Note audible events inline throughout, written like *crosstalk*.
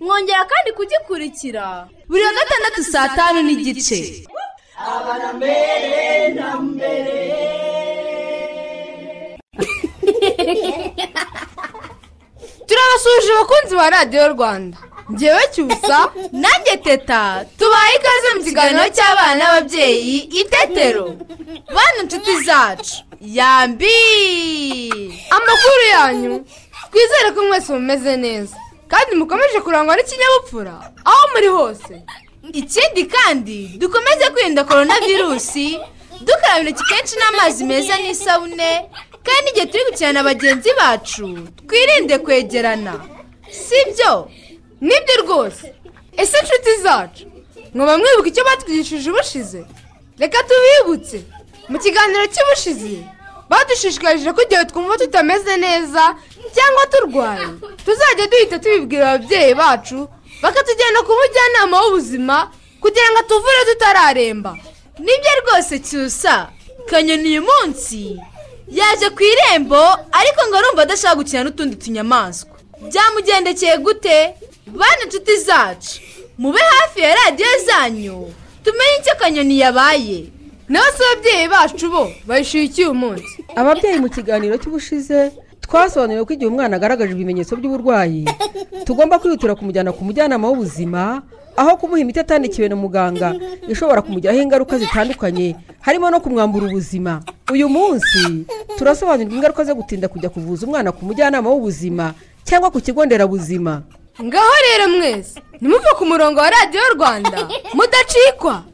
Mwongera kandi kugikurikira. Buri wa gatandatu saa tanu n'igice. Turabasuhuje abakunzi ba radiyo rwanda. Ngewe cyusa nanjye teta. Tubaye ikaze mu kiganiro cy'abana n'ababyeyi itetero bana inshuti zacu. Yambi! Amakuru yanyu. Twizere ko mwese mumeze neza. Kandi mukomeje kurangwa n'ikinyabupfura. Aho muri hose. Ikindi kandi dukomeze kwirinda korona virusi dukaraba intoki kenshi n'amazi meza n'isabune kandi igihe turi gukina na bagenzi bacu twirinde kwegerana. Sibyo ni byo rwose. Ese inshuti zacu? Mwaba mwibuka icyo batwigishije ubushize? Reka tubibutse. Mu kiganiro cy'ubushize badushishikarije ko igihe twumva tutameze neza cyangwa turwaye. Tuzajya duhita tubibwira ababyeyi bacu bakatujyana ku mujyanama w'ubuzima kugira ngo atuvure tutararemba. Nibyo rwose cyusa. Kanyoni uyu munsi yaje ku irembo ariko ngo arumva adashaka gukina n'utundi tunyamaswa. Byamugendekeye gute? Bana inshuti zacu mube hafi ya radiyo zanyu tumenye icyo kanyoni yabaye. Nawe se ababyeyi bacu bo bayishyuye iki uyu munsi. Ababyeyi mu kiganiro cy'ubushize twasobanuriwe ko igihe umwana agaragaje ibimenyetso by'uburwayi. *laughs* Tugomba kwihutira kumujyana ku mujyanama w'ubuzima aho kumuha imiti atandikiwe na muganga ishobora kumugiraho ingaruka zitandukanye harimo no kumwambura ubuzima. Uyu munsi turasobanurirwa ingaruka zo gutinda kujya kuvuza umwana ku mujyanama w'ubuzima cyangwa ku kigo nderabuzima. Ngaho rero mwese nimuve ku murongo wa radiyo rwanda. *laughs* Mudacikwa.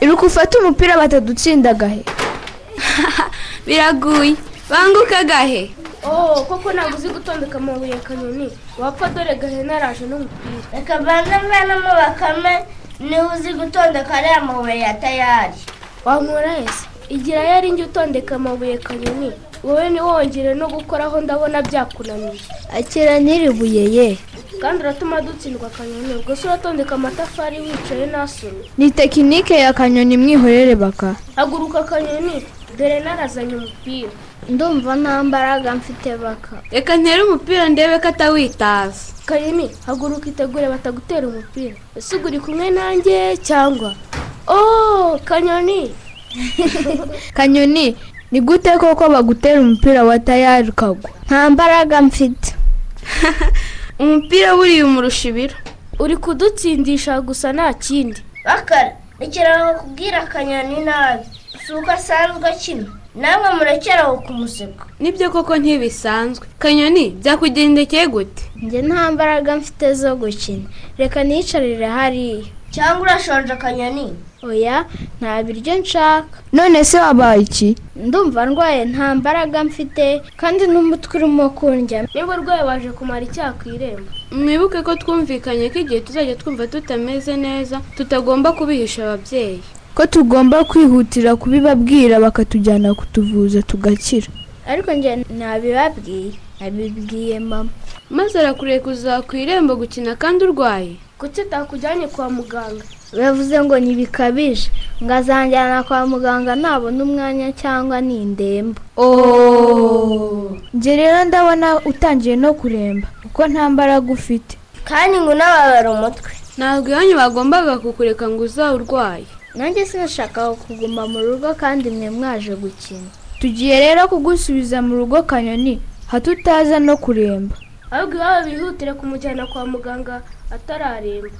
Iruka ufate umupira batadutsinda gahe *laughs* biraguye. Banguka gahe oh koko ntabwo uzi gutondeka amabuye kanyoni. Wapfa dore gahene araje n'umupira? Reka mbanze mvanamo bakame ni we uzi gutondeka ariya mabuye ya tayari. Wankora ese? Igira yari njye utondeka amabuye kanyoni. Wowe ntiwongere no gukoraho ndabona byakunaniye. Akira n'iribuye ye. Kandi uratuma dutsindwa kanyoni ubwo se uratondeka amatafari wicaye ntasomye ni tekinike ya kanyoni mwihorere baka. Haguruka kanyoni dore narazanye umupira. Ndumva nta mbaraga mfite baka. Reka ntere umupira ndebe ko atawitaza. Kanyoni haguruka itegure batagutera umupira. Ese ubwo uri kumwe nanjye cyangwa? Oh kanyoni. *laughs* Kanyoni ni gute koko bagutera umupira wa tayari ukagwa nta mbaraga mfite. *laughs* umupira buriya umurusha ibiro. Uri kudutsindisha gusa nta kindi. Bakara rekera kubwira akanyoni nabi. Si uko asanzwe akina namwe murekeraho kumuseka. Nibyo koko ntibisanzwe. Kanyoni byakugendekeye gute? Njye nta mbaraga mfite zo gukina. Reka niyicarire hariya. Cyangwa urashonje akanyoni? Oya nta biryo nshaka. None se wabaye iki? Ndumva ndwaye nta mbaraga mfite kandi n'umutwe urimo kundya niba urwaye waje kumara icyaha ku irembo. Mwibuke ko twumvikanye ko igihe tuzajya twumva tutameze neza tutagomba kubihisha ababyeyi. Ko tugomba kwihutira kubibabwira bakatujyana kutuvuza tugakira. Ariko njye ntabibabwiye nabibwiye mama. Maze arakureka kuza ku irembo gukina kandi urwaye. Kuki utakujyanye kwa muganga? Bavuze ngo ntibikabije. Ngo azanjyana kwa muganga nabona umwanya cyangwa ni indembe njye rero ndabona utangiye no kuremba kuko nta mbaraga ufite. Kandi ngo unababara umutwe. Ntabwo iwanyu bagombaga kukureka ngo urwaye nanjye sinashakaga kuguma mu rugo kandi mwe mwaje gukina. Tugiye rero kugusubiza mu rugo kanyoni hato utaza no kuremba. Ahubwo iwabo bihutire kumujyana kwa muganga atararemba.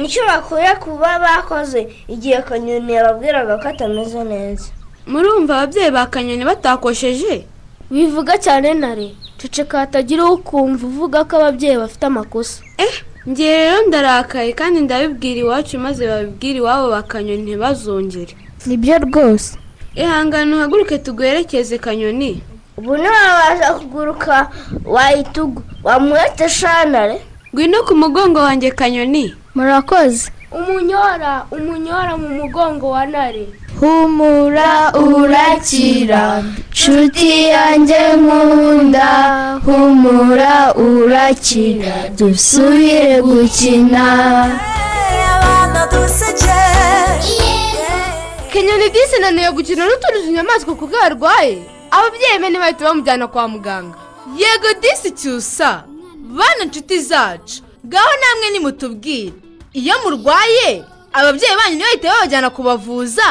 Ni cyo bakwiye kuba bakoze igihe kanyoni yababwiraga ko atameze neza. Murumva ababyeyi ba kanyoni batakosheje? Wivuga cyane nare ceceka hatagira ukumva uvuga ko ababyeyi bafite amakosa. Eh njye rero ndarakaye kandi ndabibwira iwacu maze babibwira iwabo ba kanyoni ntibazongere. Nibyo rwose. Ihangane uhaguruke tuguherekeze kanyoni. Ubu ntiwabasha kuguruka wayitugu wamurete shanare. Ngwino ku mugongo wanjye kanyoni. Murakoze. Umunyora umunyora mu mugongo wa nare. Humura urakira. Nshuti yanjye nkunda. Humura urakira. Dusubire gukina. Kenyoni disi naniye gukina n'utundi tunyamaswa kuko yarwaye ababyeyi be ntibahita bamujyana kwa muganga. Yego disi cyusa. Bana inshuti zacu. Ngaho namwe nimutubwire. Iyo murwaye ababyeyi banyu ntibahite babajyana kubavuza.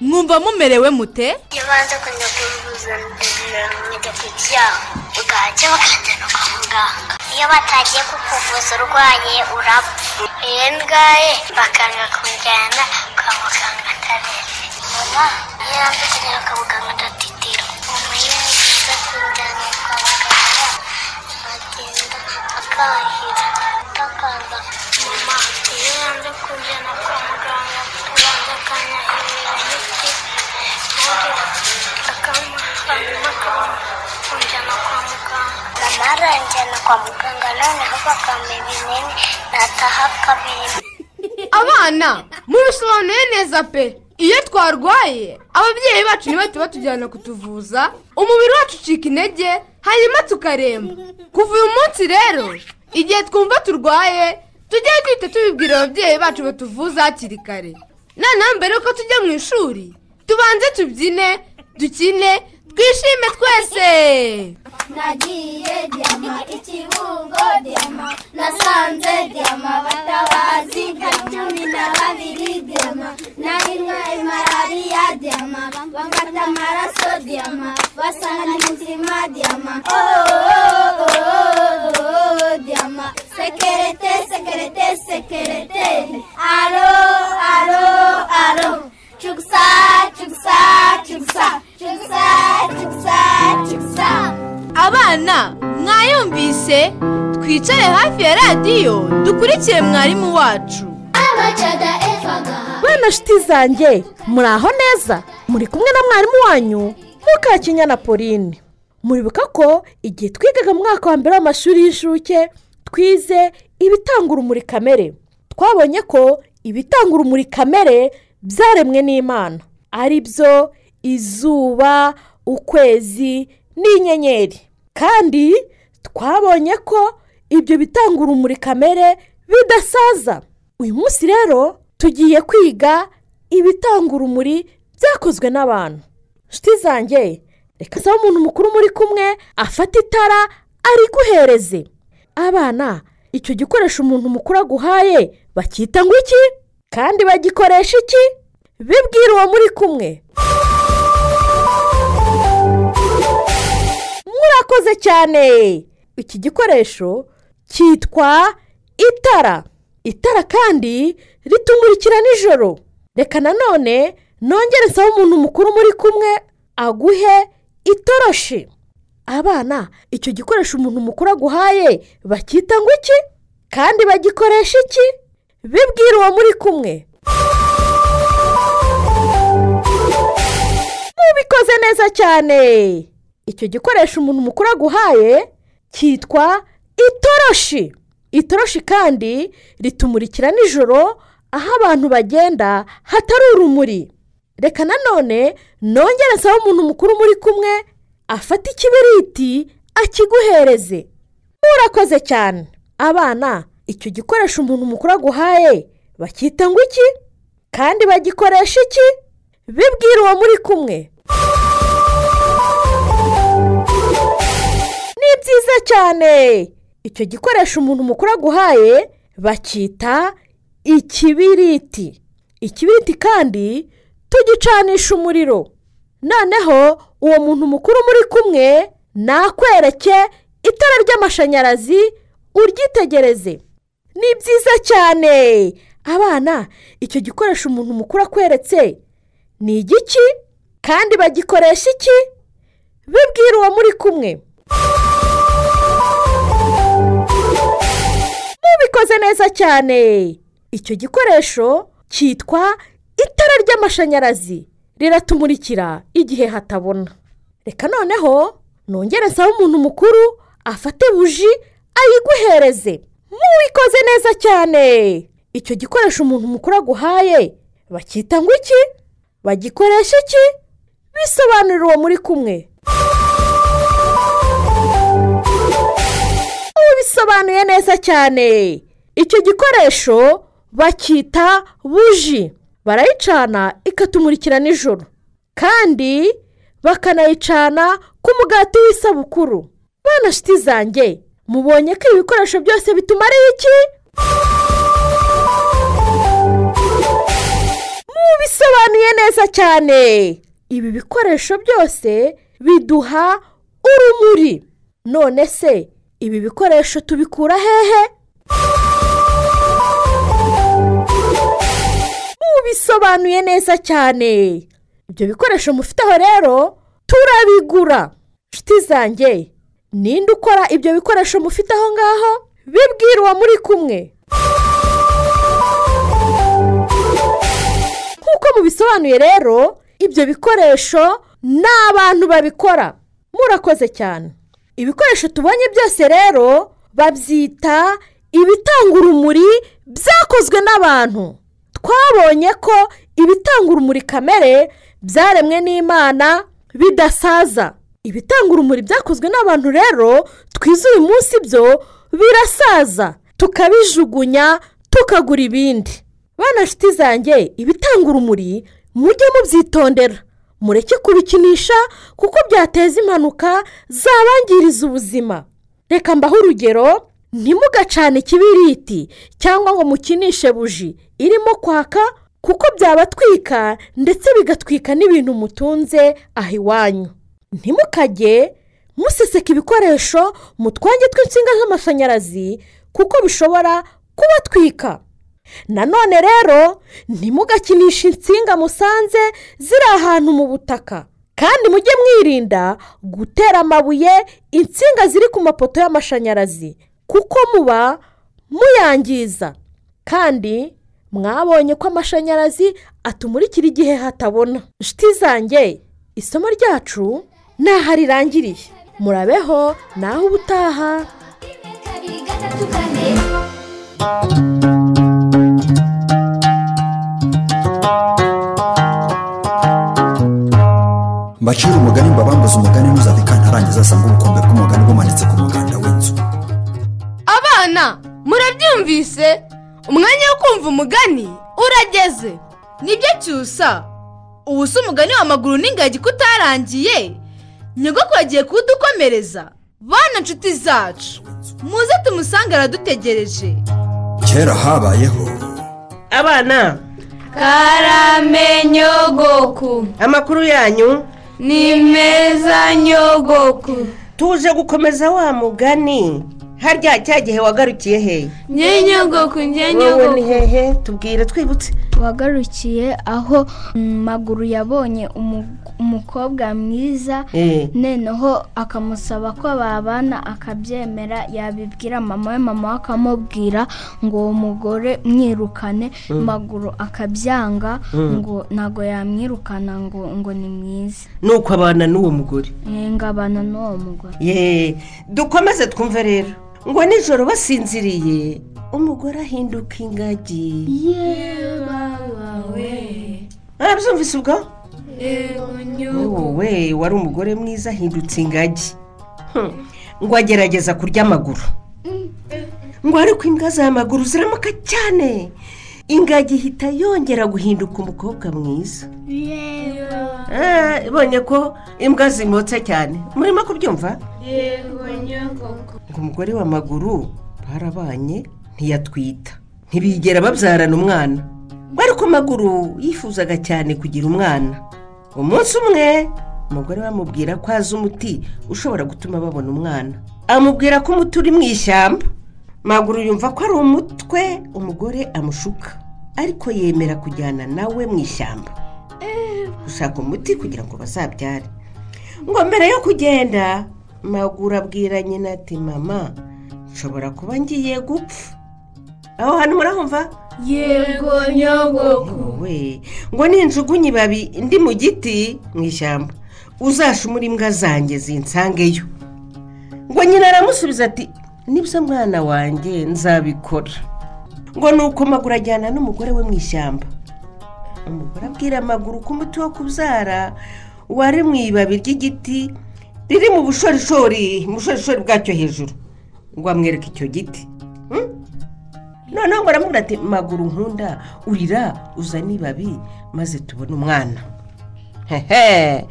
Mwumva mumerewe mute? Iyo banza kujya kuvuza nyagatoki yaho bwacya bakajyana kwa muganga. Iyo batagiye kukuvuza urwaye urapfa. Iyo ndwaye bakanga kumujyana kwa muganga atabeshye mama iyo kujyana kwa muganga akahira atakaza mama iyo yanze kujyana kwa muganga tubanza akanyahirira imiti mama aranjyana kwa muganga noneho bakampa ibinini nataha kabiri abana mubisobanuye neza pe. Iyo twarwaye ababyeyi bacu ntibahite batujyana kutuvuza umubiri wacu ucika intege hanyuma tukaremba kuva uyu munsi rero igihe twumva turwaye tujye duhita tubibwira ababyeyi bacu batuvuza hakiri kare? Noneho mbere yuko tujya mu ishuri tubanze tubyine dukine twishime twese nagiye diyama ikibungo diyama nasanze diyama batabazi nka cumi na babiri diyama narimwe malariya diyama bangata amaraso diyama basanga n'umutima diyama ooo diyama sekerete sekerete sekerete. Aro aro aro. Cugsa cugsa cugsa cugsa cugsa cugsa abana mwayumvise twicare hafi ya radiyo dukurikire mwarimu wacu bana shiti zanjye muri aho neza muri kumwe na mwarimu wanyu mukakinya na pauline muribuka ko igihe twigaga mu mwaka wa mbere w'amashuri y'incuke twize ibitanga urumuri kamere twabonye ko ibitanga urumuri kamere byaremwe n'imana. Ari byo izuba ukwezi n'inyenyeri. Kandi twabonye ko ibyo bitanga urumuri kamere bidasaza. Uyu munsi rero tugiye kwiga ibitanga urumuri byakozwe n'abantu. Nshuti zanjye reka saba umuntu mukuru muri kumwe afata itara ariguhereze. Abana icyo gikoresho umuntu mukuru aguhaye bacyita ngo iki? Kandi bagikoresha iki? Bibwira uwo muri kumwe. Murakoze cyane. Iki gikoresho cyitwa itara. Itara kandi ritumurikira nijoro. Reka nanone nongere nsaba umuntu mukuru muri kumwe aguhe itoroshi. Abana icyo gikoresho umuntu mukuru aguhaye bacyita ngo iki? Kandi bagikoresha iki? Bibwira uwo muri kumwe. Mubikoze neza cyane. Icyo gikoresho umuntu mukuru aguhaye cyitwa itoroshi. Itoroshi kandi ritumurikira nijoro aho abantu bagenda hatari urumuri. Reka nanone nongere nsaba umuntu mukuru muri kumwe afata ikibiriti akiguhereze. Murakoze cyane. Abana icyo gikoresho umuntu mukuru aguhaye bacyita ngo iki? Kandi bagikoresha iki? Bibwira uwo muri kumwe. Ni byiza cyane. Icyo gikoresho umuntu mukuru aguhaye bacyita ikibiriti. Ikibiriti kandi tugicanisha umuriro. Noneho uwo muntu mukuru muri kumwe nakwereke itara ry'amashanyarazi uryitegereze. Ni byiza cyane. Abana icyo gikoresho umuntu mukuru akweretse ni igiki? Kandi bagikoresha iki? Bibwira uwo muri kumwe. Mubikoze neza cyane. Icyo gikoresho cyitwa itara ry'amashanyarazi. Riratumurikira igihe hatabona. Reka noneho nongere nsaba umuntu mukuru afate buji ayiguhereze. Mubikoze neza cyane. Icyo gikoresho umuntu mukuru aguhaye bacyita ngo iki? Bagikoresha iki? Bisobanurira uwo muri kumwe. Ubu bisobanuye neza cyane. Icyo gikoresho bacyita buji. Barayicana ikatumurikira nijoro. Kandi bakanayicana ku mugati w'isabukuru. Bana shiti zanjye mubonye ko ibi bikoresho byose bitumariye iki? Mubisobanuye neza cyane. Ibi bikoresho byose biduha urumuri. None se ibi bikoresho tubikura hehe? Mubisobanuye neza cyane. Ibyo bikoresho mufiteho rero turabigura. Inshuti zanjye. Ninde ukora ibyo bikoresho mufite aho ngaho? Bibwira uwo muri kumwe. Nk'uko mubisobanuye rero ibyo bikoresho ni abantu babikora. Murakoze cyane. Ibikoresho tubonye byose rero babyita ibitanga urumuri byakozwe n'abantu. Twabonye ko ibitanga urumuri kamere byaremwe n'imana bidasaza. Ibitanga urumuri byakozwe n'abantu rero twize uyu munsi byo birasaza. Tukabijugunya tukagura ibindi. Bana nshuti zanjye ibitanga urumuri mujye mubyitondera. Mureke kubikinisha kuko byateza impanuka zabangiriza ubuzima. Reka mbaho urugero ntimugacane ikibiriti cyangwa ngo mukinishe buji. Irimo kwaka kuko byabatwika ndetse bigatwika n'ibintu mutunze aho iwanyu. Ntimukajye museseka ibikoresho mu twenge tw'insinga z'amashanyarazi kuko bishobora kubatwika. Nanone rero ntimugakinishe insinga musanze ziri ahantu mu butaka. Kandi mujye mwirinda gutera amabuye insinga ziri ku mapoto y'amashanyarazi kuko muba muyangiza. Kandi mwabonye ko amashanyarazi atumurikira igihe hatabona. Zanjye isomo ryacu ntaho rirangiriye murabeho naho ubutaha. Mbacira umugani mbabambuze umugani ntuzave kantarangiza asanga ubukombe bw'umugani bumanitse ku muganda w'inzu. Abana murabyumvise? Umwanya wo kumva umugani urageze. Nibyo cyusa. Ubu si umugani w'amaguru n'ingagi ko utarangiye nyogoko yagiye kuwudukomereza bana nshuti zacu muze tumusange aradutegereje. Kera habayeho. Abana. Karame nyogoku amakuru yanyu. Ni meza nyogoku. Tuje gukomeza wa mugani. Harya cya gihe wagarukiye hehe nye nyogoku nye wowe ni nyogoku hehe? Tubwire twibutse. Wagarukiye aho mm, maguru yabonye umu- umukobwa mwiza Eh. noneho akamusaba ko babana akabyemera yabibwira mama we mama we akamubwira ngo uwo mugore mwirukane Mm. maguru akabyanga Mm. ngo ntabwo yamwirukana ngo ngo ni mwiza nuko abana n'uwo mugore Eh, ngabana n'uwo mugore dukomeze twumve rero ngo nijoro basinziriye umugore ahinduka ingagi. Arabyumvise ubwo? Wowe wari umugore mwiza ahindutse ingagi. Hmm. ngo agerageza kurya amaguru. Ngo ariko imbwa z'amaguru ziramuka cyane. Ingagi ihita yongera guhinduka umukobwa mwiza. Eh, ibonye ko imbwa zimotse cyane. Murimo kubyumva? Ngo umugore w'amaguru barabanye ntiyatwita. Ntibigera babyarana umwana. Ngo ariko amaguru yifuzaga cyane kugira umwana. Umunsi umwe umugore we amubwira ko azi umuti ushobora gutuma babona umwana. Amubwira ko umuti uri mu ishyamba. Maguru yumva ko ari umutwe umugore amushuka. Ariko yemera kujyana nawe mu ishyamba. Gushaka umuti kugira ngo bazabyare. Ngo mbere yo kugenda maguru abwira nyina ati mama nshobora kuba ngiye gupfa. Aho hantu murahumva? Yego nyogoko we ngo ninjugunye ibabi ndi mu giti mu ishyamba. Uzashumure imbwa zanjye zinsangeyo. Ngo nyina aramusubiza ati ni byo mwana wanjye nzabikora. Ngo ni uko maguru ajyana n'umugore we mu ishyamba. Umugore abwira amaguru ko umuti wo kubyara wari mu ibabi ry'igiti riri mu bushorishori mu bushorishori bwacyo hejuru. Ngo amwereke icyo giti. Hmm? Noneho ngo aramubwira ati maguru nkunda urira uzane ibabi maze tubone umwana. Hehe.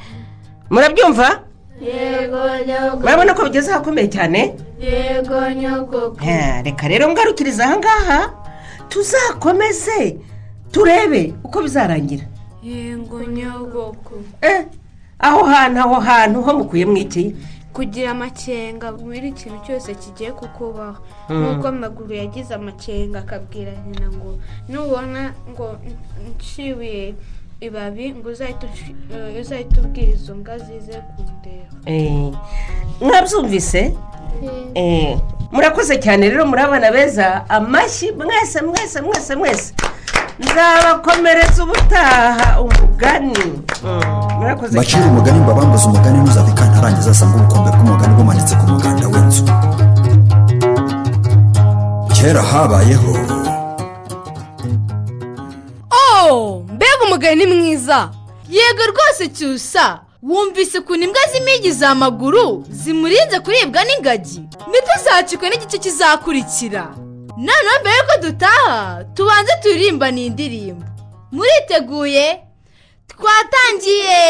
Murabyumva? Yego nyogoko murabona ko bigeze ahakomeye cyane? Yego nyogoko Eh, reka rero ngarukiriza aha ngaha tuzakomeze turebe uko bizarangira. Yego nyogoko Eh, aho hantu aho hantu ho mukuye mwiki kugira amakenga muri ikintu cyose kigiye kukubaho. Mm. nk'uko amaguru yagize amakenga akabwira nyina ngo nubona ngo nshibuye ibabi ngo uzahite eh, ubwira izo mbwa zize kundeba. Eh, mwabyumvise? Eh, murakoze cyane rero muri abana beza. Amashyi mwese mwese mwese mwese. Nzabakomeretsa ubutaha umugani. Murakoze bacira umugani mbabambuze umugani ntuzave kantarangiza asanga ubukombe bw'umugani bumanitse ku muganda w'inzu. Kera habayeho. Oh mbega umugani mwiza. Yego rwose cyusa. Wumvise ukuntu imbwa z'impigi za maguru zimurinze kuribwa n'ingagi. Ntituzacikwe n'igice kizakurikira. Noneho mbere yuko dutaha tubanze turirimbane iyi ndirimbo muriteguye? Twatangiye.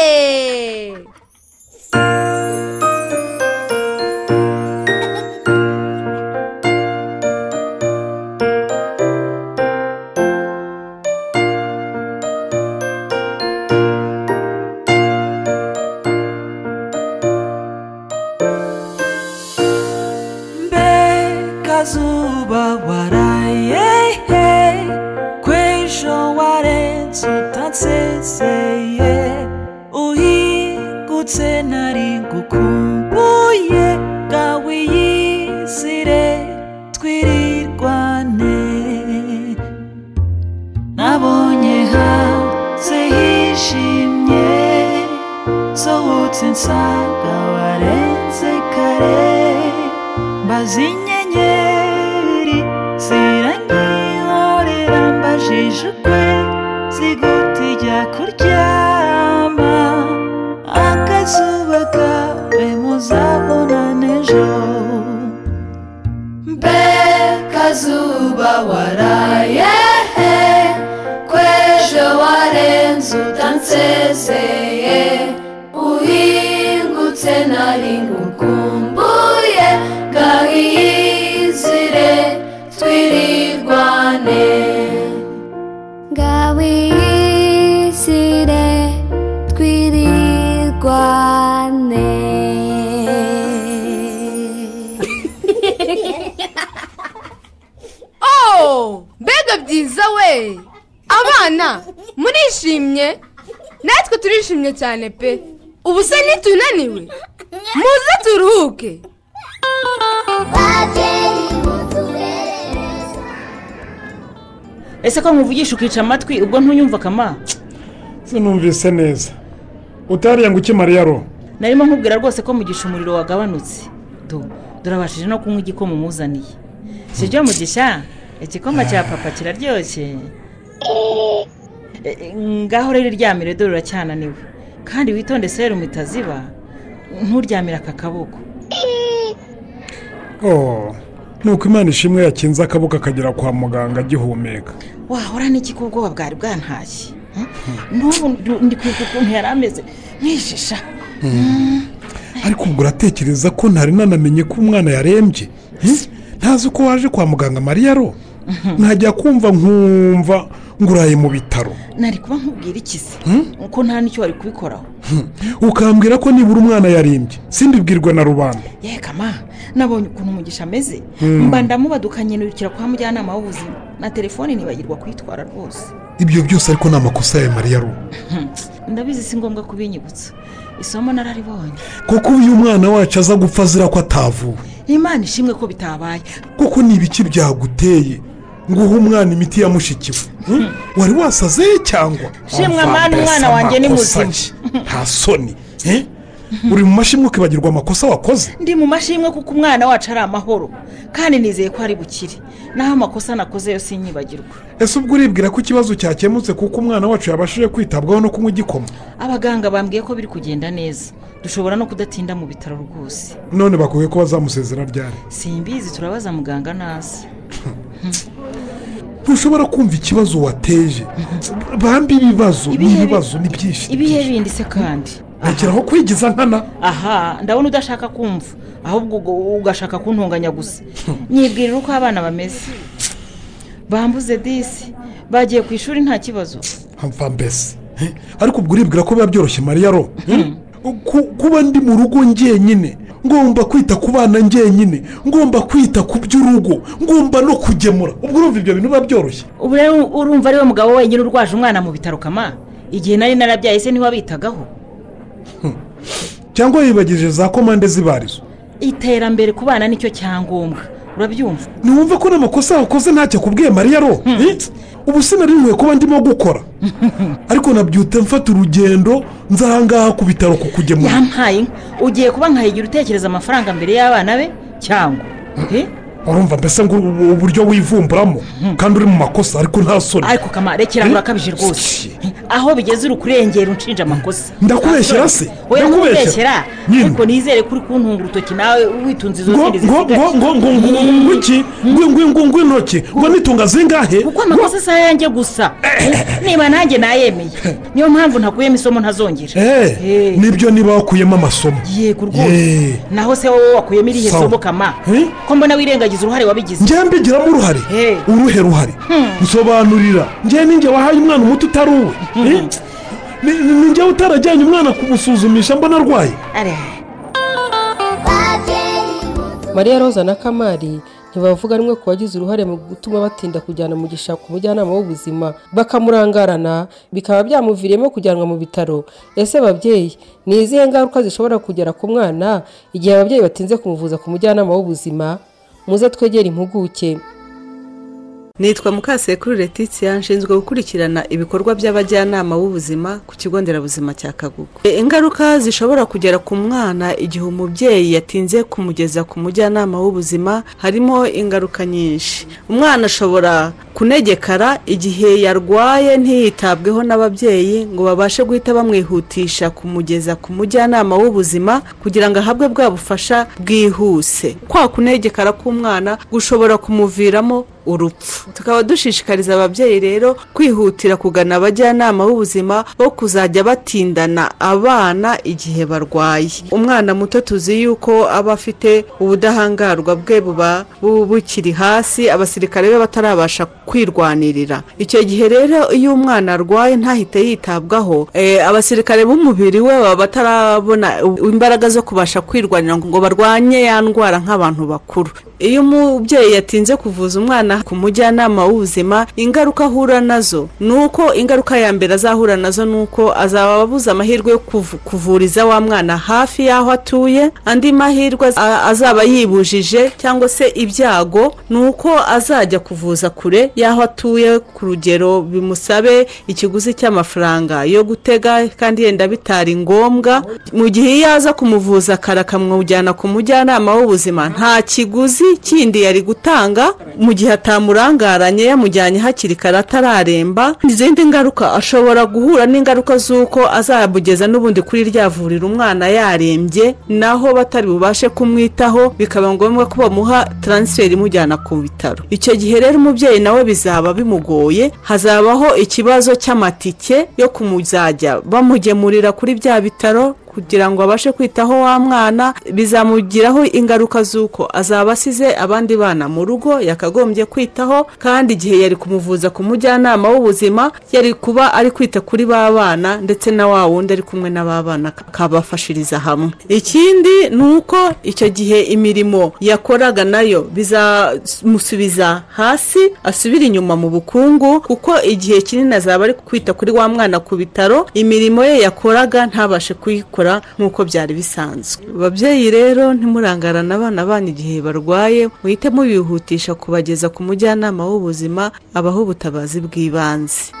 Utansezeye uhingutse nari ngukumbuye gahiyizire twirirwane ngawiyisire twirirwane oh mbega byiza we. Abana murishimye. Natwe turishimye cyane pe. Ubu se ntitunaniwe muze turuhuke. Ese ko nkuvugisha ukica amatwi ubwo ntunyumva akama sinumvise neza. Utariye ngo ukimariye ro narimo nkubwira rwose ko mugisha umuriro wagabanutse. Do durabashije no kunywa igikoma umuzaniye. Si byo mugisha? Igikoma cya papa kiraryoshye. E, e, ngaho rero iryamire dore uracyananiwe kandi witonde serumu itaziba nturyamire aka kaboko. Oh nuko imana ishimwe yakinze akaboko akagera kwa muganga agihumeka. Wahora n'iki ko ubwoba bwari bwantashye Hmm? n'ubu ndi kwibuka ukuntu yari ameze nkishisha ariko ubwo uratekereza ko ntari nanamenye ko umwana yarembye? Hmm? ntazi ko waje kwa muganga mariya ro? Ntajya kumva nkumva ngo uraye mu bitaro. Nari kuba nkubwira iki se? Hmm? ko nta n'icyo wari kubikoraho. Ukambwira ko nibura umwana yarembye simbibwirwe na rubanda. Yekama nabonye ukuntu umugisha ameze. Hmm. mba ndamubadukanye nirukira kwa mujyanama w'ubuzima. Na telefone ntibagirwa kuyitwara rwose. Ibyo byose ariko ni amakosa ya mariya Hmm. ndabizi si ngombwa kubinyibutsa. Isomo nararibonye kuko uyu mwana wacu aza gupfa azira ko atavuwe. Imana ishimwe ko bitabaye. Kuko ni ibiki byaguteye? Ngo uhe umwana imiti yamushikiwe Hmm? wari wasaze cyangwa? Mwana, mbese umwana wanjye ni muzima. nta soni. Eh? uri mu mashimwe ukibagirwa amakosa wakoze? Ndi mu mashimwe kuko umwana wacu ari amahoro. Kandi nizeye ko ari bukire. Naho amakosa nakoze yo sinyibagirwa ese ubwo uribwira ko ikibazo cyakemutse kuko umwana wacu yabashije kwitabwaho no kunywa igikoma? Abaganga bambwiye ko biri kugenda neza. Dushobora no kudatinda mu bitaro rwose. None bakwiye ko bazamusezera ryari? Simbizi turabaza muganga nazi *laughs* ntushobora kumva ikibazo wateje. Bambi ibibazo ni ibibazo ni byinshi ibihe bindi se kandi? Rekeraho kwigiza nkana. Aha ndabona udashaka kumva. Ahubwo ubwo ugashaka kuntunganya gusa. Nyibwirira uko abana bameze. Bambuze disi bagiye ku ishuri nta kibazo. Mva mbese. Ariko ubwo uribwira ko biba byoroshye mariya ro? Ku- kuba ndi mu rugo njyenyine ngomba kwita ku bana njyenyine. Ngomba kwita ku by'urugo. Ngomba no kugemura. Ubwo urumva ibyo bintu biba byoroshye. Ubu rero urumva ari we mugabo wenyine urwaje umwana mu bitaro kama. Igihe nari narabyaye se ntiwabitagaho cyangwa yibagije za komande z'ibarizo. Iterambere ku bana ni cyo cyangombwa. Urabyumva? Ntiwumva ko n'amakosa wakoze ntacyo akubwiye mariya ro. Eh? ubu sinari nkwiye kuba ndimo gukora. *laughs* Ariko nabyute mfata urugendo nza ahangaha ku bitaro kukugemura. Yampaye inka. Ugiye kuba nkahigira utekereza amafaranga mbere y'abana be? Cyangwa? Eh? Urumva mbese ngo ubu- uburyo wivumburamo kandi uri mu makosa ariko nta soni. Ariko kama rekera urakabije rwose. Aho bigeze uri kurengera unshinja amakosa. Ndakubeshyera se? Ndakubeshyera? ariko nizere ko uri kuntunga urutoki nawe witunze izo ngo zindi ngo ngo zisigaye ngo ngo ngo ngo ngo iki? Ngo intoki? Ngo nitunga zingahe? Kuko amakosa si ayanjye gusa? Niba nanjye nayemeye. *laughs* Niyo mpamvu ntakuyemo isomo ntazongera. Eh, ni byo niba wakuyemo amasomo. Yego rwose. Eh. naho se wowe wakuyemo irihe somo kama? Eh? ko mbona wirengagiza uruhare wabigize njye mbigiramo uruhare. Uruhe ruhare? Nsobanurira njye ninjye wahaye umwana umuti utari uwe. Eh? Ni- njyewe utarajyanye umwana kumusuzumisha mbona arwaye mariya roza na kamari ntibavuga rimwe ku bagize uruhare mu gutuma batinda kujyana mugisha ku mujyanama w'ubuzima. Bakamurangarana bikaba byamuviriyemo kujyanwa mu bitaro. Ese babyeyi ni izihe ngaruka zishobora kugera ku mwana igihe ababyeyi batinze kumuvuza ku mujyanama w'ubuzima? Muze twegere impuguke. Nitwa mukasekuru Letitia nshinzwe gukurikirana ibikorwa by'abajyanama b'ubuzima ku kigo nderabuzima cya kagugu. E, ingaruka zishobora kugera ku mwana igihe umubyeyi yatinze kumugeza ku mujyanama w'ubuzima harimo ingaruka nyinshi. Umwana ashobora kunegekara igihe yarwaye ntiyitabweho n'ababyeyi ngo babashe guhita bamwihutisha kumugeza ku mujyanama w'ubuzima kugira ngo ahabwe bwa bufasha bwihuse. Kwa kunegekara k'umwana gushobora kumuviramo urupfu. Tukaba dushishikariza ababyeyi rero kwihutira kugana abajyanama b'ubuzima bo kuzajya batindana abana igihe barwaye. Umwana muto tuzi yuko aba afite ubudahangarwa bwe buba bu- bukiri hasi abasirikare be batarabasha kwirwanirira. Icyo gihe rero iyo umwana arwaye ntahite yitabwaho. Eh, abasirikare b'umubiri we baba batarabona imbaraga zo kubasha kwirwanira ngo barwanye ya ndwara nk'abantu bakuru. Iyo umubyeyi yatinze kuvuza umwana ku mujyanama w'ubuzima ingaruka ahura na zo ni uko ingaruka ya mbere azahura na zo ni uko azaba abuze amahirwe yo kuvu- kuvuriza wa mwana hafi y'aho atuye andi mahirwe azaba yibujije cyangwa se ibyago ni uko azajya kuvuza kure y'aho atuye ku rugero bimusabe ikiguzi cy'amafaranga yo gutega kandi yenda bitari ngombwa. Mu gihe iyo aza kumuvuza kare akamujyana ku mujyanama w'ubuzima nta kiguzi kindi yari gutanga. Mu gihe atamurangaranye yamujyanye hakiri kare atararemba. Izindi ngaruka ashobora guhura n'ingaruka z'uko azabugeza n'ubundi kuri rya vuriro umwana yarembye naho batari bubashe kumwitaho bikaba ngombwa ko bamuha taransiferi imujyana ku bitaro. Icyo gihe rero umubyeyi nawe bizaba bimugoye hazabaho ikibazo cy'amatike yo kumuzajya bamugemurira kuri bya bitaro kugira ngo abashe kwitaho wa mwana bizamugiraho ingaruka z'uko azaba asize abandi bana mu rugo yakagombye kwitaho kandi igihe yari kumuvuza ku mujyanama w'ubuzima yari kuba ari kwita kuri ba bana ndetse na wa wundi ari kumwe na ba bana akabafashiriza hamwe. Ikindi ni uko icyo gihe imirimo yakoraga na yo bizamusubiza hasi asubira inyuma mu bukungu kuko igihe kinini azaba ari kwita kuri wa mwana ku bitaro imirimo ye yakoraga ntabashe kuyikora nk'uko byari bisanzwe. Ababyeyi rero ntimurangarane abana banyu igihe barwaye muhite mubihutisha kubageza ku mujyanama w'ubuzima abaho ubutabazi bw'ibanze.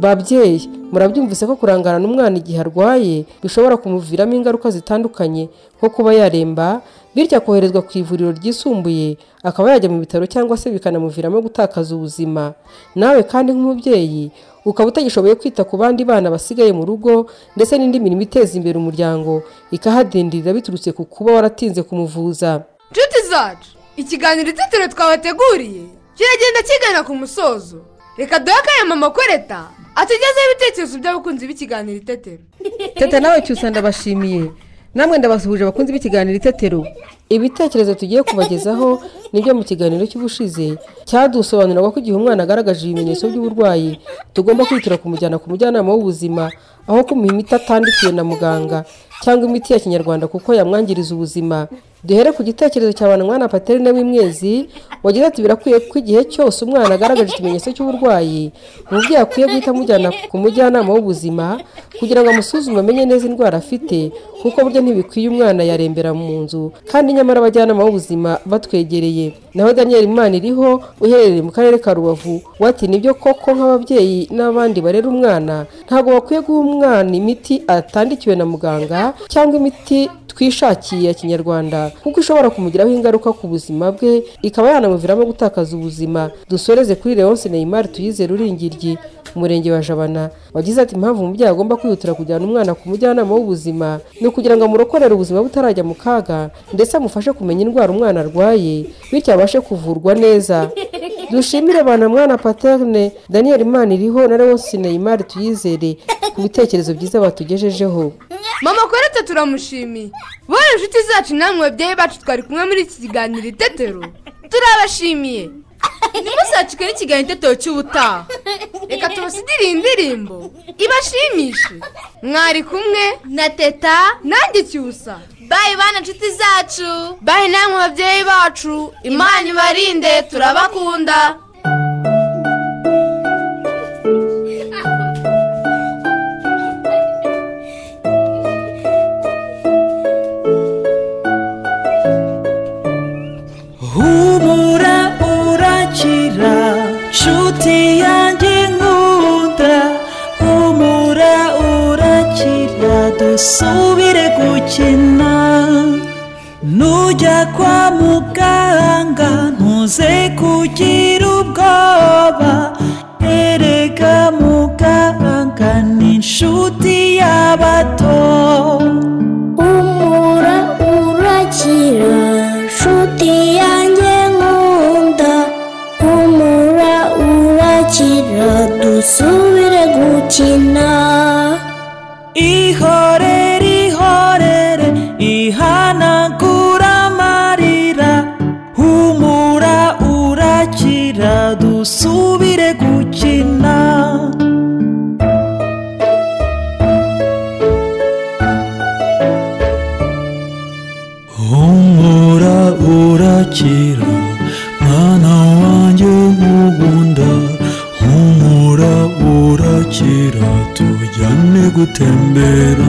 Babyeyi murabyumvise ko kurangarana umwana igihe arwaye bishobora kumuviramo ingaruka zitandukanye nko kuba yaremba bityo akoherezwa ku ivuriro ryisumbuye akaba yajya mu bitaro cyangwa se bikanamuviramo gutakaza ubuzima. Nawe kandi nk'umubyeyi ukaba utagishoboye kwita ku bandi bana basigaye mu rugo ndetse n'indi mirimo iteza imbere umuryango ikahadindirira biturutse ku kuba waratinze kumuvuza. Inshuti zacu ikiganiro itetero twabateguriye kiragenda kigana ku musozo. Reka duhe akanya mama koreta atugezeho ibitekerezo by'abakunzi b'ikiganiro itetero. Teta nawe cyusa ndabashimiye. Namwe ndabasuhuje abakunzi b'ikiganiro itetero. Ibitekerezo tugiye kubagezaho ni byo mu kiganiro cy'ubushize cyadusobanurira ko igihe umwana agaragaje ibimenyetso by'uburwayi tugomba kwihutira kumujyana ku mujyanama w'ubuzima aho kumuha imiti atandikiwe na muganga cyangwa imiti ya kinyarwanda kuko yamwangiriza ubuzima. Duhere ku gitekerezo cya mwana paterine w'imwezi wagize ati birakwiye ko igihe cyose umwana agaragaje ikimenyetso cy'uburwayi umubyeyi akwiye guhita amujyana ku mujyanama w'ubuzima kugira ngo amusuzume amenye neza indwara afite kuko burya ntibikwiye umwana yarembera mu nzu kandi nyamara abajyanama b'ubuzima batwegereye. Naho daniel imana iriho uherereye mu karere ka rubavu wati ni byo koko nk'ababyeyi n'abandi barera umwana ntabwo bakwiye guha umwana imiti atandikiwe na muganga cyangwa imiti twishakiye ya kinyarwanda? Kuko ishobora kumugiraho ingaruka ku buzima bwe ikaba yanamuviramo gutakaza ubuzima. Dusoreze kuri leonce neymar tuyizere uringiryi umurenge wa jabana. Wagize ati impamvu umubyeyi agomba kwihutira kujyana umwana ku mujyanama w'ubuzima ni ukugira ngo amurokorere ubuzima butarajya mu kaga ndetse amufashe kumenya indwara umwana arwaye bityo abashe kuvurwa neza. *laughs* Dushimire abana mwana paterne daniel imana iriho na leonce neymar tuyizere ku bitekerezo byiza batugejejeho. Mama koreta turamushimiye. Bone inshuti zacu namwe babyeyi bacu twari kumwe muri iki kiganiro itetero turabashimiye ntimuzacike n'ikiganiro itetero cy'ubutaha reka tubasigire iyi ndirimbo ibashimishe mwari kumwe na teta nanjye cyusa bayi bana inshuti zacu bayi namwe babyeyi bacu imana ibarinde turabakunda nshuti yanjye nkunda humura urakira dusubire gukina nujya kwa muganga ntuze kugira ubwoba erega muganga ni inshuti y'abato urakira mwana wanjye nkunda humura urakira tujyane gutembera.